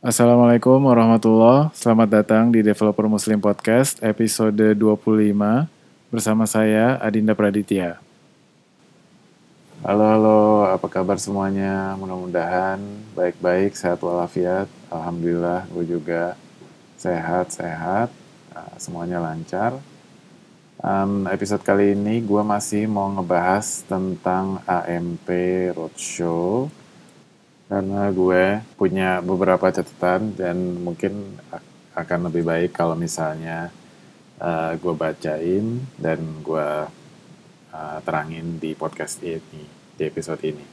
Assalamualaikum warahmatullahi Selamat datang di Developer Muslim Podcast episode 25 bersama saya Adinda Praditya. Halo halo, apa kabar semuanya? Mudah-mudahan baik-baik, sehat walafiat. Alhamdulillah, gue juga sehat-sehat, ah, semuanya lancar. Um, episode kali ini gue masih mau ngebahas tentang AMP Roadshow karena gue punya beberapa catatan dan mungkin akan lebih baik kalau misalnya uh, gue bacain dan gue uh, terangin di podcast ini, di episode ini.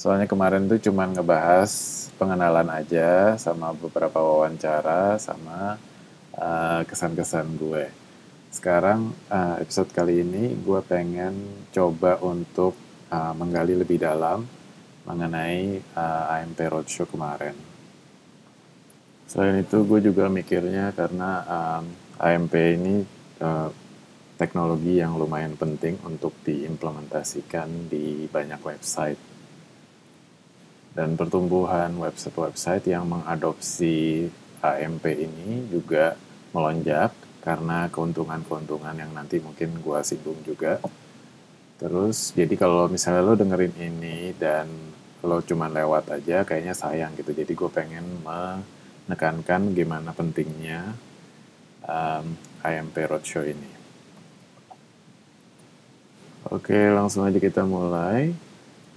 Soalnya kemarin tuh cuma ngebahas pengenalan aja sama beberapa wawancara sama uh, kesan-kesan gue. Sekarang uh, episode kali ini gue pengen coba untuk uh, menggali lebih dalam mengenai uh, AMP Roadshow kemarin. Selain itu, gue juga mikirnya karena um, AMP ini uh, teknologi yang lumayan penting untuk diimplementasikan di banyak website. Dan pertumbuhan website-website yang mengadopsi AMP ini juga melonjak karena keuntungan-keuntungan yang nanti mungkin gue singgung juga. Terus, jadi kalau misalnya lo dengerin ini dan lo cuma lewat aja kayaknya sayang gitu. Jadi gue pengen menekankan gimana pentingnya um, AMP Roadshow ini. Oke langsung aja kita mulai.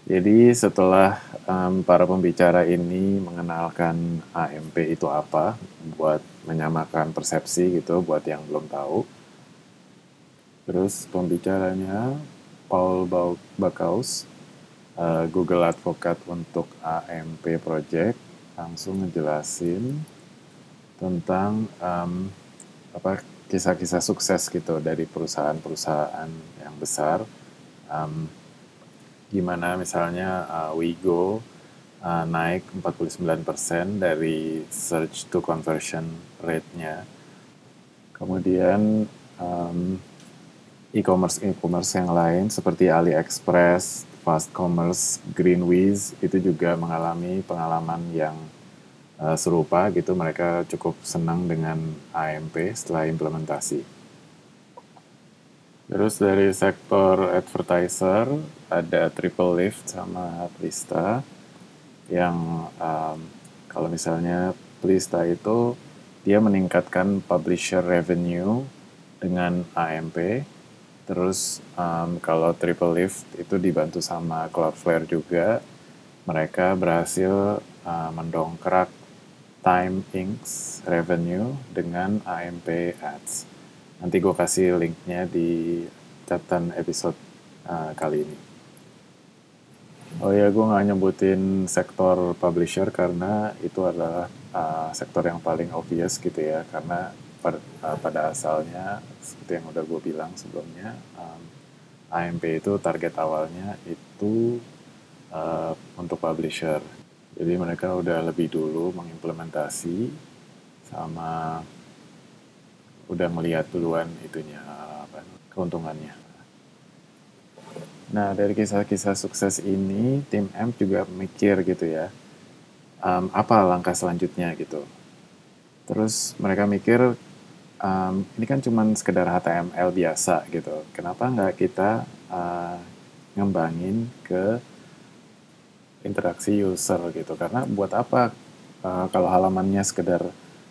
Jadi setelah um, para pembicara ini mengenalkan AMP itu apa buat menyamakan persepsi gitu buat yang belum tahu. Terus pembicaranya Paul Bakaus uh, Google Advocate untuk AMP Project langsung ngejelasin tentang um, apa kisah-kisah sukses gitu dari perusahaan-perusahaan yang besar. Um, gimana misalnya uh, Wigo uh, naik 49% dari search to conversion rate-nya. Kemudian um, e-commerce e-commerce yang lain seperti AliExpress, Fast Commerce Greenwiz itu juga mengalami pengalaman yang uh, serupa gitu mereka cukup senang dengan AMP setelah implementasi. Terus dari sektor advertiser ada Triple Lift sama Plista yang um, kalau misalnya Plista itu dia meningkatkan publisher revenue dengan AMP Terus um, kalau Triple Lift itu dibantu sama Cloudflare juga, mereka berhasil uh, mendongkrak Time Inc.'s revenue dengan AMP Ads. Nanti gue kasih linknya di catatan episode uh, kali ini. Oh ya, gue nggak nyebutin sektor publisher karena itu adalah uh, sektor yang paling obvious gitu ya, karena per, uh, pada asalnya seperti yang udah gue bilang sebelumnya um, AMP itu target awalnya itu uh, untuk publisher. Jadi mereka udah lebih dulu mengimplementasi sama udah melihat duluan itunya apa keuntungannya. Nah dari kisah-kisah sukses ini tim M juga mikir gitu ya um, apa langkah selanjutnya gitu. Terus mereka mikir um, ini kan cuma sekedar HTML biasa gitu. Kenapa nggak kita uh, ngembangin ke interaksi user gitu? Karena buat apa uh, kalau halamannya sekedar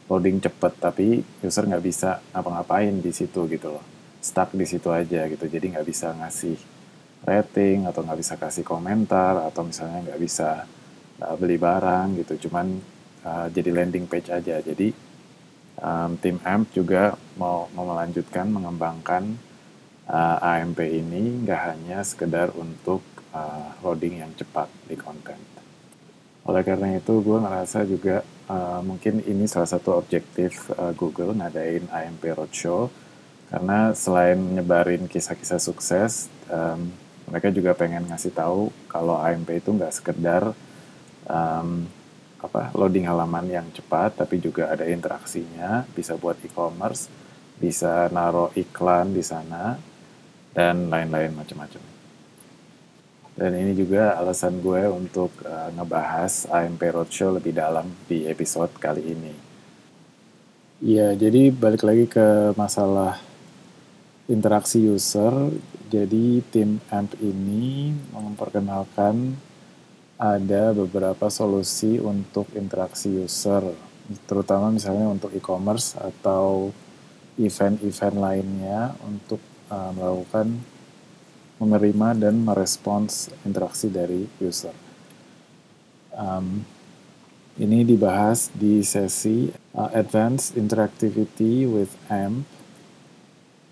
loading cepet tapi user nggak bisa ngapa-ngapain di situ gitu loh, stuck di situ aja gitu. Jadi nggak bisa ngasih rating atau nggak bisa kasih komentar atau misalnya nggak bisa uh, beli barang gitu. Cuman uh, jadi landing page aja. Jadi um, tim AMP juga mau, mau melanjutkan mengembangkan uh, AMP ini nggak hanya sekedar untuk uh, loading yang cepat di konten. Oleh karena itu, gue ngerasa juga uh, mungkin ini salah satu objektif uh, Google ngadain AMP Roadshow karena selain nyebarin kisah-kisah sukses, um, mereka juga pengen ngasih tahu kalau AMP itu nggak sekedar um, apa loading halaman yang cepat tapi juga ada interaksinya bisa buat e-commerce bisa naro iklan di sana dan lain-lain macam-macam Dan ini juga alasan gue untuk uh, ngebahas AMP Roadshow lebih dalam di episode kali ini. Iya, jadi balik lagi ke masalah interaksi user. Jadi tim AMP ini memperkenalkan ada beberapa solusi untuk interaksi user, terutama misalnya untuk e-commerce atau event-event lainnya untuk uh, melakukan menerima dan merespons interaksi dari user. Um, ini dibahas di sesi uh, Advanced Interactivity with AMP.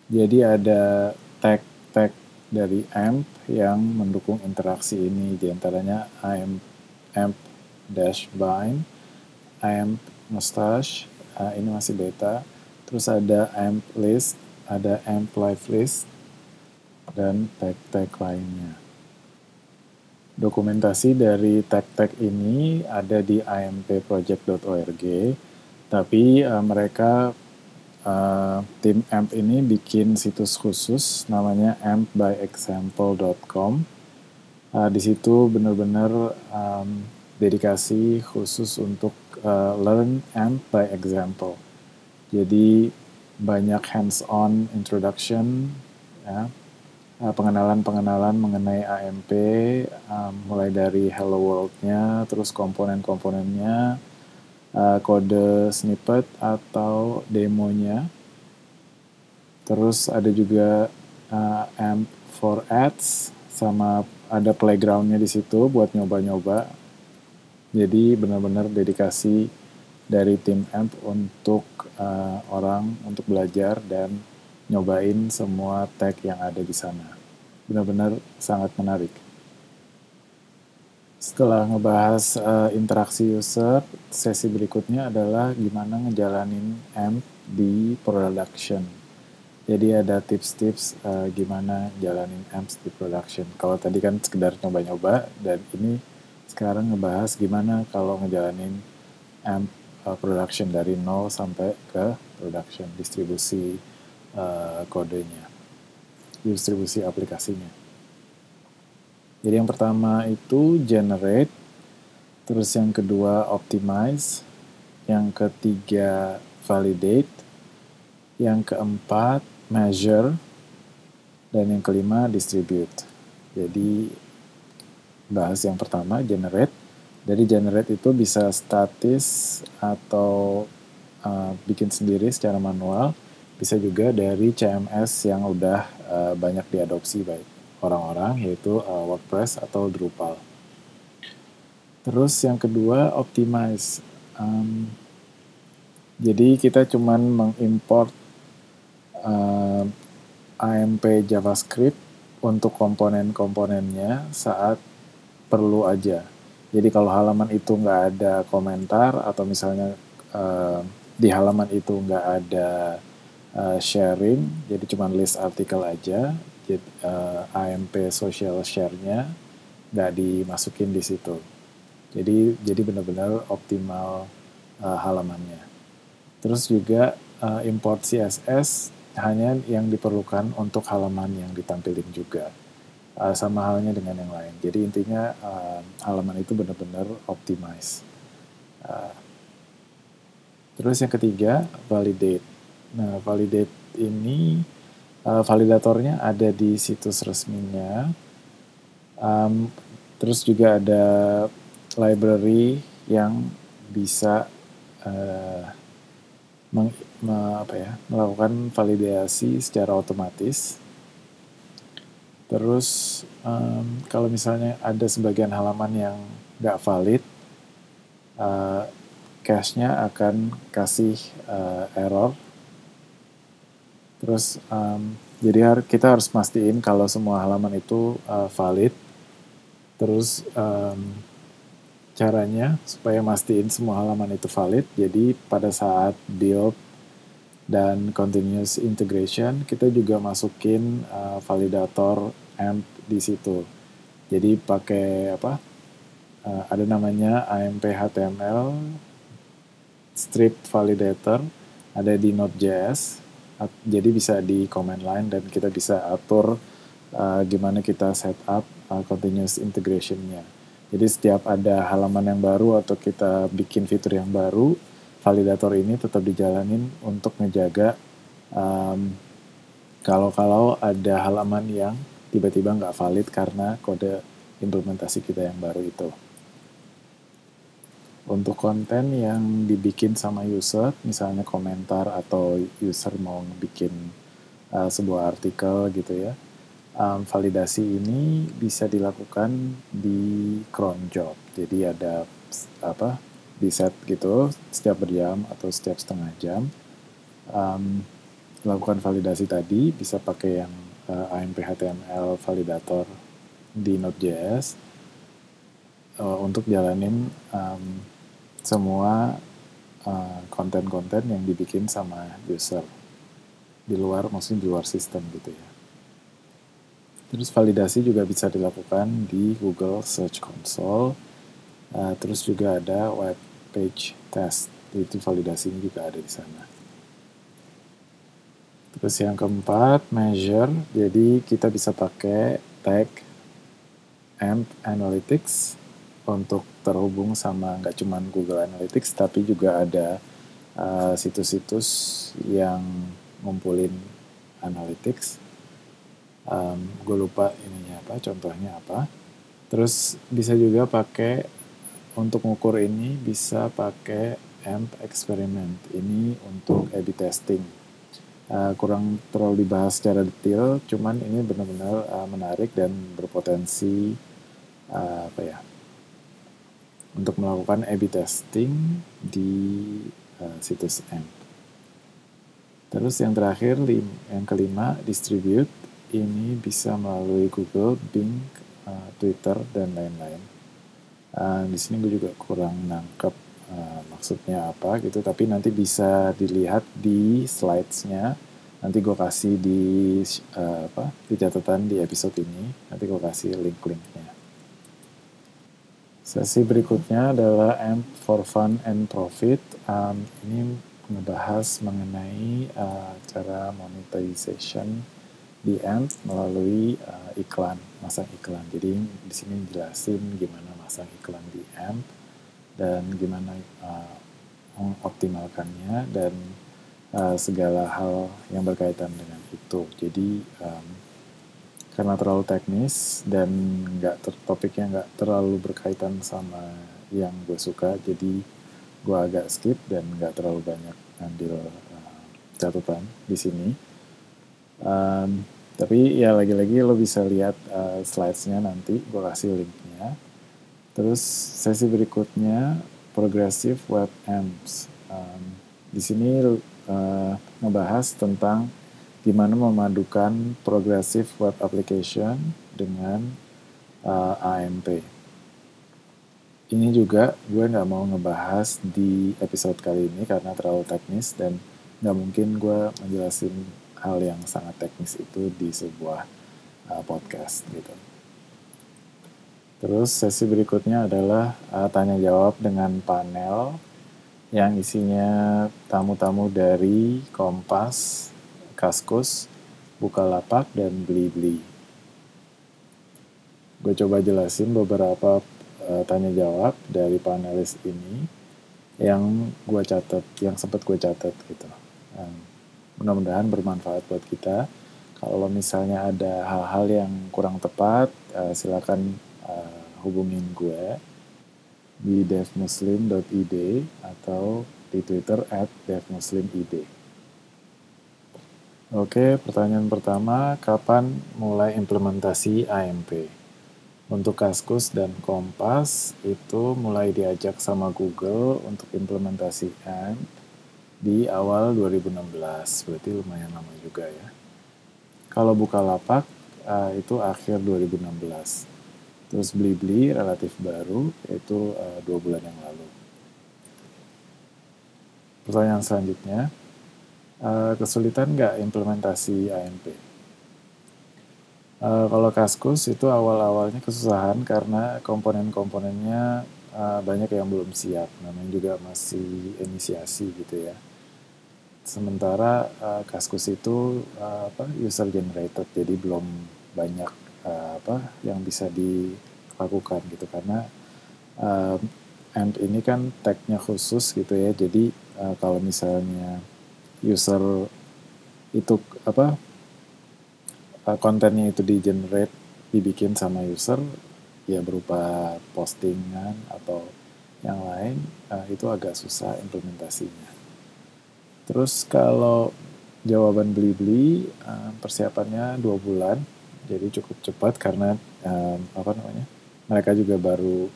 Jadi ada tag-tag dari AMP yang mendukung interaksi ini, di antaranya AMP, AMP Dash Bind, AMP Mustache, uh, ini masih beta, terus ada AMP List, ada AMP Live List, dan tag-tag lainnya. Dokumentasi dari tag-tag ini ada di ampproject.org, tapi uh, mereka uh, tim AMP ini bikin situs khusus namanya ampbyexample.com. Uh, di situ benar-benar um, dedikasi khusus untuk uh, learn AMP by example. Jadi banyak hands-on introduction, ya, Eh, pengenalan-pengenalan mengenai AMP, um, mulai dari Hello World-nya, terus komponen-komponennya, uh, kode snippet atau demonya. Terus ada juga uh, AMP for Ads, sama ada playground-nya di situ buat nyoba-nyoba. Jadi benar-benar dedikasi dari tim AMP untuk uh, orang untuk belajar dan nyobain semua tag yang ada di sana. Benar-benar sangat menarik. Setelah ngebahas uh, interaksi user, sesi berikutnya adalah gimana ngejalanin AMP di production. Jadi ada tips-tips uh, gimana jalanin AMP di production. Kalau tadi kan sekedar nyoba-nyoba, dan ini sekarang ngebahas gimana kalau ngejalanin AMP uh, production dari nol sampai ke production, distribusi uh, kodenya, distribusi aplikasinya. Jadi yang pertama itu generate, terus yang kedua optimize, yang ketiga validate, yang keempat measure, dan yang kelima distribute. Jadi bahas yang pertama generate. Dari generate itu bisa statis atau uh, bikin sendiri secara manual bisa juga dari CMS yang udah uh, banyak diadopsi baik orang-orang yaitu uh, WordPress atau Drupal. Terus yang kedua optimize. Um, jadi kita cuman mengimport uh, AMP JavaScript untuk komponen-komponennya saat perlu aja. Jadi kalau halaman itu nggak ada komentar atau misalnya uh, di halaman itu nggak ada uh, sharing, jadi cuma list artikel aja, uh, eh, AMP social share-nya nggak dimasukin di situ. Jadi jadi benar-benar optimal uh, halamannya. Terus juga uh, import CSS hanya yang diperlukan untuk halaman yang ditampilin juga. Uh, sama halnya dengan yang lain. Jadi intinya uh, halaman itu benar-benar optimize. Uh, terus yang ketiga validate Nah, validate ini uh, validatornya ada di situs resminya. Um, terus juga ada library yang bisa uh, meng, me, apa ya, melakukan validasi secara otomatis. Terus um, kalau misalnya ada sebagian halaman yang nggak valid, uh, cache-nya akan kasih uh, error Terus um, jadi kita harus mastiin kalau semua halaman itu uh, valid. Terus um, caranya supaya mastiin semua halaman itu valid. Jadi pada saat build dan continuous integration kita juga masukin uh, validator AMP di situ. Jadi pakai apa? Uh, ada namanya AMP HTML strip validator ada di Node.js jadi bisa di command line dan kita bisa atur uh, gimana kita setup uh, continuous integration-nya. Jadi setiap ada halaman yang baru atau kita bikin fitur yang baru, validator ini tetap dijalanin untuk ngejaga um, kalau-kalau ada halaman yang tiba-tiba nggak valid karena kode implementasi kita yang baru itu. Untuk konten yang dibikin sama user, misalnya komentar atau user mau bikin uh, sebuah artikel gitu ya, um, validasi ini bisa dilakukan di cron job. Jadi ada apa di set gitu setiap berjam atau setiap setengah jam. Um, lakukan validasi tadi bisa pakai yang uh, AMP HTML validator di Node.js uh, untuk jalanin um, semua uh, konten-konten uh, yang dibikin sama user di luar maksudnya di luar sistem gitu ya. Terus validasi juga bisa dilakukan di Google Search Console. Uh, terus juga ada web page test. Itu validasinya juga ada di sana. Terus yang keempat, measure. Jadi kita bisa pakai tag AMP Analytics untuk terhubung sama nggak cuma Google Analytics, tapi juga ada uh, situs-situs uh, yang ngumpulin analytics. Um, gue lupa ininya apa, contohnya apa. Terus bisa juga pakai untuk mengukur ini bisa pakai AMP experiment. Ini untuk A/B testing uh, kurang terlalu dibahas secara detail, cuman ini benar-benar uh, menarik dan berpotensi uh, apa ya untuk melakukan A/B testing di uh, situs AMP. Terus yang terakhir, yang kelima, distribute. Ini bisa melalui Google, Bing, uh, Twitter, dan lain-lain. Uh, di sini gue juga kurang nangkep uh, maksudnya apa gitu tapi nanti bisa dilihat di slides-nya nanti gue kasih di uh, apa di catatan di episode ini nanti gue kasih link-linknya sesi berikutnya adalah AMP for fun and profit um, ini membahas mengenai uh, cara monetization di AMP melalui uh, iklan masang iklan jadi di sini jelasin gimana masang iklan di AMP dan gimana uh, mengoptimalkannya dan uh, segala hal yang berkaitan dengan itu. Jadi um, karena terlalu teknis dan nggak ter topiknya nggak terlalu berkaitan sama yang gue suka, jadi gue agak skip dan nggak terlalu banyak ambil uh, catatan di sini. Um, tapi ya lagi-lagi lo bisa lihat uh, slides-nya nanti, gue kasih linknya. Terus sesi berikutnya progressive web apps. Um, di sini uh, ngebahas tentang gimana memadukan progressive web application dengan uh, AMP. Ini juga gue nggak mau ngebahas di episode kali ini karena terlalu teknis dan nggak mungkin gue menjelasin hal yang sangat teknis itu di sebuah uh, podcast gitu. Terus sesi berikutnya adalah uh, tanya jawab dengan panel yang isinya tamu-tamu dari Kompas, Kaskus, Bukalapak, dan Blibli. Gue coba jelasin beberapa uh, tanya jawab dari panelis ini yang gue catat, yang sempat gue catat gitu. Um, mudah-mudahan bermanfaat buat kita. Kalau misalnya ada hal-hal yang kurang tepat, uh, silakan uh, hubungin gue di devmuslim.id atau di Twitter at devmuslimid. Oke, pertanyaan pertama, kapan mulai implementasi AMP? Untuk Kaskus dan Kompas itu mulai diajak sama Google untuk implementasi AMP di awal 2016, berarti lumayan lama juga ya. Kalau Bukalapak uh, itu akhir 2016. Terus beli-beli relatif baru, yaitu uh, dua bulan yang lalu. Pertanyaan selanjutnya, uh, kesulitan nggak implementasi AMP? Uh, kalau Kaskus itu awal-awalnya kesusahan karena komponen-komponennya uh, banyak yang belum siap, namanya juga masih inisiasi gitu ya. Sementara uh, Kaskus itu uh, apa user generated, jadi belum banyak uh, apa yang bisa dilakukan gitu karena uh, AMP ini kan tagnya khusus gitu ya jadi uh, kalau misalnya user itu apa uh, kontennya itu di generate dibikin sama user ya berupa postingan atau yang lain uh, itu agak susah implementasinya. Terus kalau jawaban beli-beli uh, persiapannya dua bulan jadi cukup cepat karena um, apa namanya mereka juga baru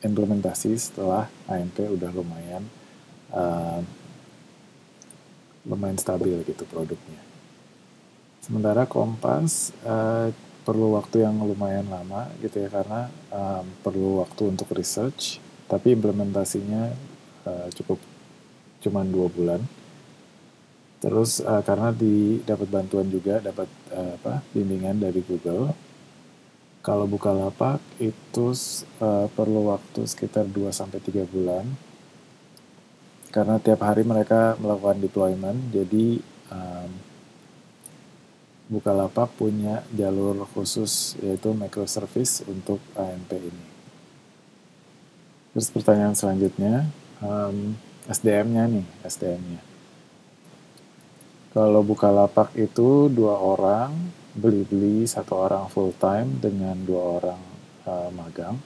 implementasi setelah AMP udah lumayan uh, lumayan stabil gitu produknya sementara Kompas uh, perlu waktu yang lumayan lama gitu ya karena um, perlu waktu untuk research tapi implementasinya uh, cukup cuman dua bulan Terus uh, karena di dapat bantuan juga, dapat uh, apa bimbingan dari Google. Kalau buka lapak itu uh, perlu waktu sekitar 2 sampai 3 bulan. Karena tiap hari mereka melakukan deployment, jadi um, Bukalapak punya jalur khusus yaitu microservice untuk AMP ini. Terus pertanyaan selanjutnya, um, SDM-nya nih, SDM-nya. Kalau buka lapak itu dua orang, beli-beli satu orang full time dengan dua orang uh, magang.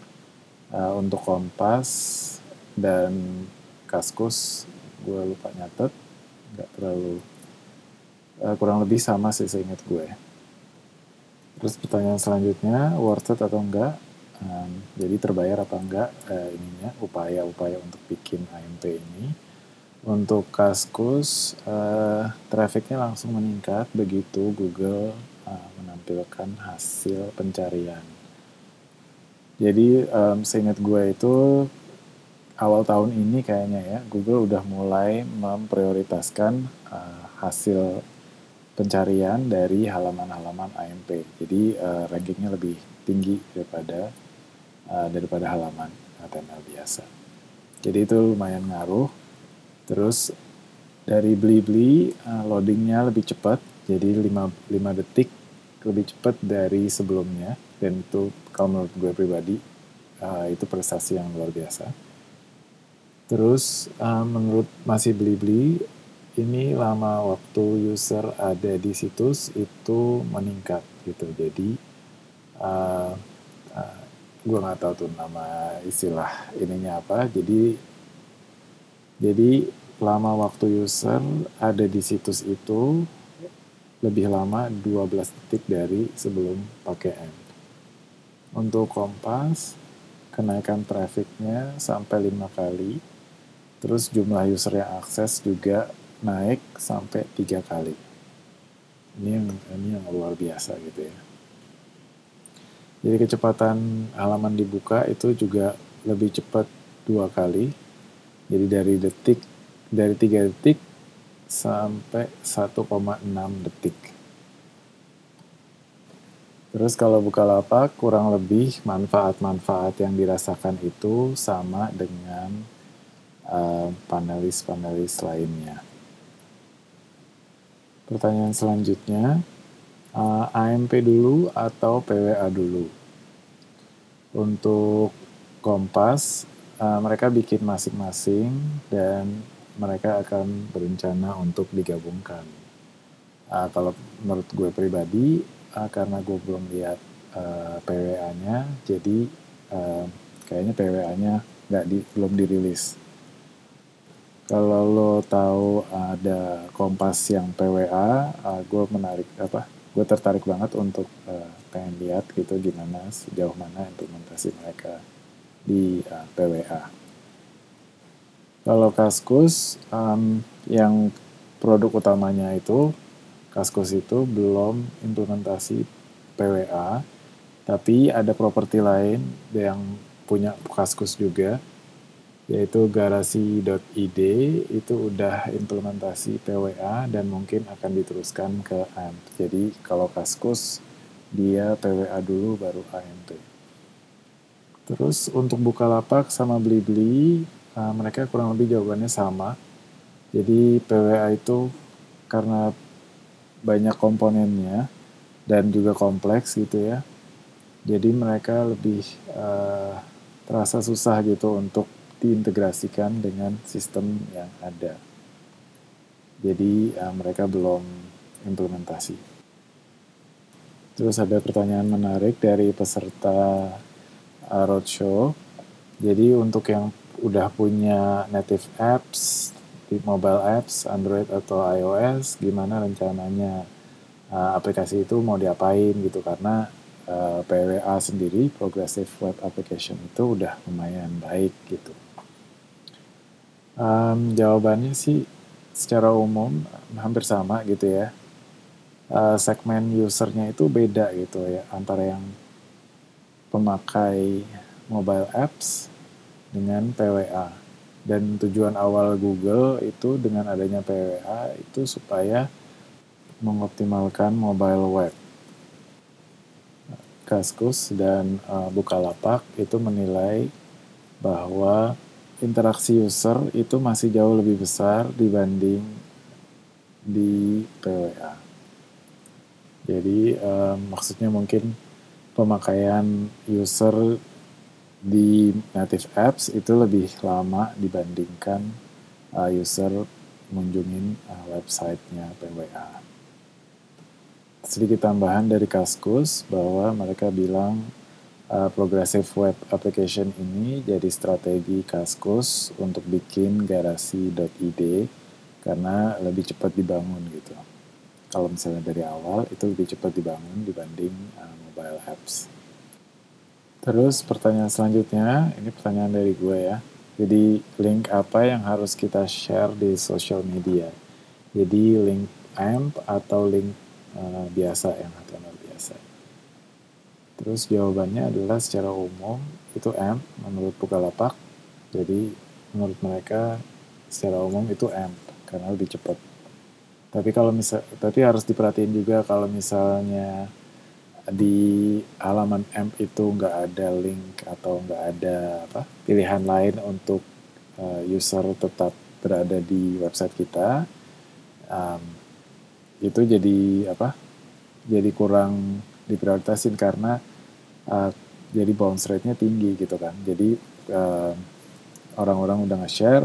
Uh, untuk kompas dan kaskus, gue lupa nyatet, nggak terlalu uh, kurang lebih sama sih seingat gue. Terus pertanyaan selanjutnya, worth it atau enggak? Um, jadi terbayar apa enggak uh, ininya upaya-upaya untuk bikin AMP ini? Untuk Kaskus, uh, trafficnya langsung meningkat begitu Google uh, menampilkan hasil pencarian. Jadi um, seingat gue itu awal tahun ini kayaknya ya Google udah mulai memprioritaskan uh, hasil pencarian dari halaman-halaman AMP. Jadi uh, rankingnya lebih tinggi daripada uh, daripada halaman HTML biasa. Jadi itu lumayan ngaruh Terus dari beli-beli uh, loadingnya lebih cepat, jadi 5, 5 detik lebih cepat dari sebelumnya. Dan itu kalau menurut gue pribadi, uh, itu prestasi yang luar biasa. Terus uh, menurut masih beli-beli, ini lama waktu user ada di situs itu meningkat gitu. Jadi uh, uh, gue nggak tahu tuh nama istilah ininya apa. Jadi jadi lama waktu user ada di situs itu lebih lama 12 detik dari sebelum pakai AMP. Untuk Kompas, kenaikan trafficnya sampai 5 kali, terus jumlah user yang akses juga naik sampai tiga kali. Ini yang ini yang luar biasa gitu ya. Jadi kecepatan halaman dibuka itu juga lebih cepat dua kali jadi dari detik dari 3 detik sampai 1,6 detik. Terus kalau buka lapak kurang lebih manfaat-manfaat yang dirasakan itu sama dengan uh, panelis-panelis lainnya. Pertanyaan selanjutnya, uh, AMP dulu atau PWA dulu? Untuk Kompas, uh, mereka bikin masing-masing dan mereka akan berencana untuk digabungkan. Uh, kalau menurut gue pribadi, uh, karena gue belum lihat uh, PWA-nya, jadi uh, kayaknya PWA-nya nggak di, belum dirilis. Kalau lo tahu ada Kompas yang PWA, uh, gue menarik apa? Gue tertarik banget untuk uh, pengen lihat gitu gimana sejauh mana implementasi mereka di uh, PWA. Kalau Kaskus um, yang produk utamanya itu Kaskus itu belum implementasi PWA, tapi ada properti lain yang punya Kaskus juga, yaitu garasi.id itu udah implementasi PWA dan mungkin akan diteruskan ke AMP. Jadi kalau Kaskus dia PWA dulu baru AMP. Terus untuk buka lapak sama beli-beli, uh, mereka kurang lebih jawabannya sama. Jadi PWA itu karena banyak komponennya, dan juga kompleks gitu ya. Jadi mereka lebih uh, terasa susah gitu untuk diintegrasikan dengan sistem yang ada. Jadi uh, mereka belum implementasi. Terus ada pertanyaan menarik dari peserta uh, roadshow. Jadi untuk yang udah punya native apps di mobile apps, Android atau iOS, gimana rencananya uh, aplikasi itu mau diapain gitu karena uh, PWA sendiri Progressive Web Application itu udah lumayan baik gitu. Um, jawabannya sih secara umum hampir sama gitu ya. Uh, segmen usernya itu beda gitu ya antara yang pemakai mobile apps dengan PWA. Dan tujuan awal Google itu dengan adanya PWA itu supaya mengoptimalkan mobile web. Kaskus dan uh, Bukalapak itu menilai bahwa interaksi user itu masih jauh lebih besar dibanding di PWA. Jadi um, maksudnya mungkin pemakaian user di native apps itu lebih lama dibandingkan uh, user mengunjungi uh, websitenya PWA. Sedikit tambahan dari Kaskus bahwa mereka bilang uh, Progressive Web Application ini jadi strategi Kaskus untuk bikin garasi.id karena lebih cepat dibangun gitu. Kalau misalnya dari awal itu lebih cepat dibangun dibanding uh, mobile apps. Terus pertanyaan selanjutnya, ini pertanyaan dari gue ya. Jadi link apa yang harus kita share di social media? Jadi link AMP atau link uh, biasa yang HTML biasa. Terus jawabannya adalah secara umum itu AMP menurut Bukalapak. Jadi menurut mereka secara umum itu AMP karena lebih cepat. Tapi kalau misal, tapi harus diperhatiin juga kalau misalnya di halaman AMP itu nggak ada link atau nggak ada apa pilihan lain untuk uh, user tetap berada di website kita um, itu jadi apa jadi kurang diprioritasin karena uh, jadi bounce rate-nya tinggi gitu kan. Jadi orang orang-orang udah nge-share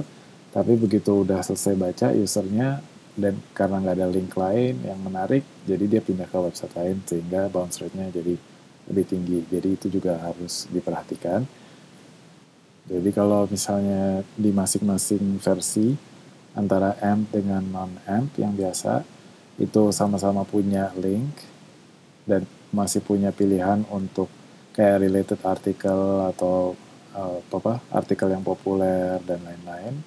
tapi begitu udah selesai baca usernya dan karena nggak ada link lain yang menarik jadi dia pindah ke website lain sehingga bounce rate-nya jadi lebih tinggi. Jadi itu juga harus diperhatikan. Jadi kalau misalnya di masing-masing versi antara AMP dengan non-AMP yang biasa itu sama-sama punya link dan masih punya pilihan untuk kayak related artikel atau uh, apa artikel yang populer dan lain-lain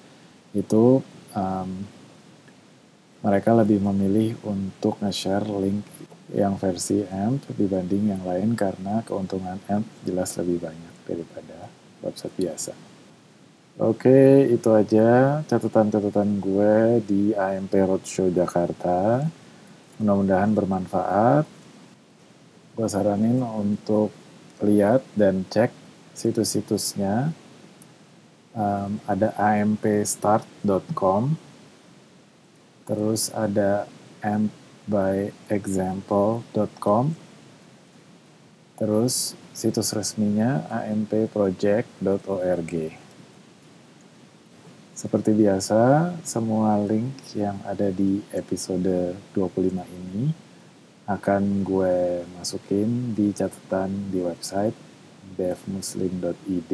itu um, mereka lebih memilih untuk nge-share link yang versi AMP dibanding yang lain karena keuntungan AMP jelas lebih banyak daripada website biasa. Oke, itu aja catatan-catatan gue di AMP Roadshow Jakarta. Mudah-mudahan bermanfaat. Gue saranin untuk lihat dan cek situs-situsnya. Um, ada ampstart.com Terus ada ampbyexample.com. Terus situs resminya ampproject.org. Seperti biasa, semua link yang ada di episode 25 ini akan gue masukin di catatan di website devmuslim.id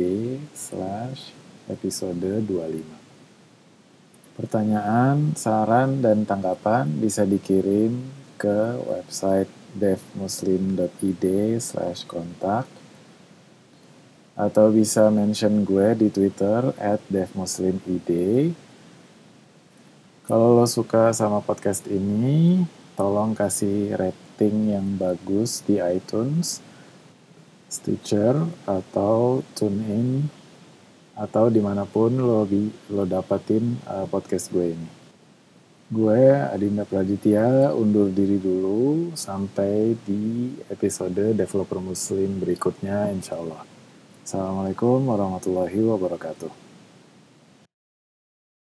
slash episode 25. Pertanyaan, saran, dan tanggapan bisa dikirim ke website devmuslim.id slash kontak atau bisa mention gue di Twitter at devmuslimid. Kalau lo suka sama podcast ini, tolong kasih rating yang bagus di iTunes, Stitcher, atau TuneIn atau di mana pun lo bi lo dapatin uh, podcast gue ini. Gue Adinda Praditya undur diri dulu sampai di episode Developer Muslim berikutnya insya Allah. Assalamualaikum warahmatullahi wabarakatuh.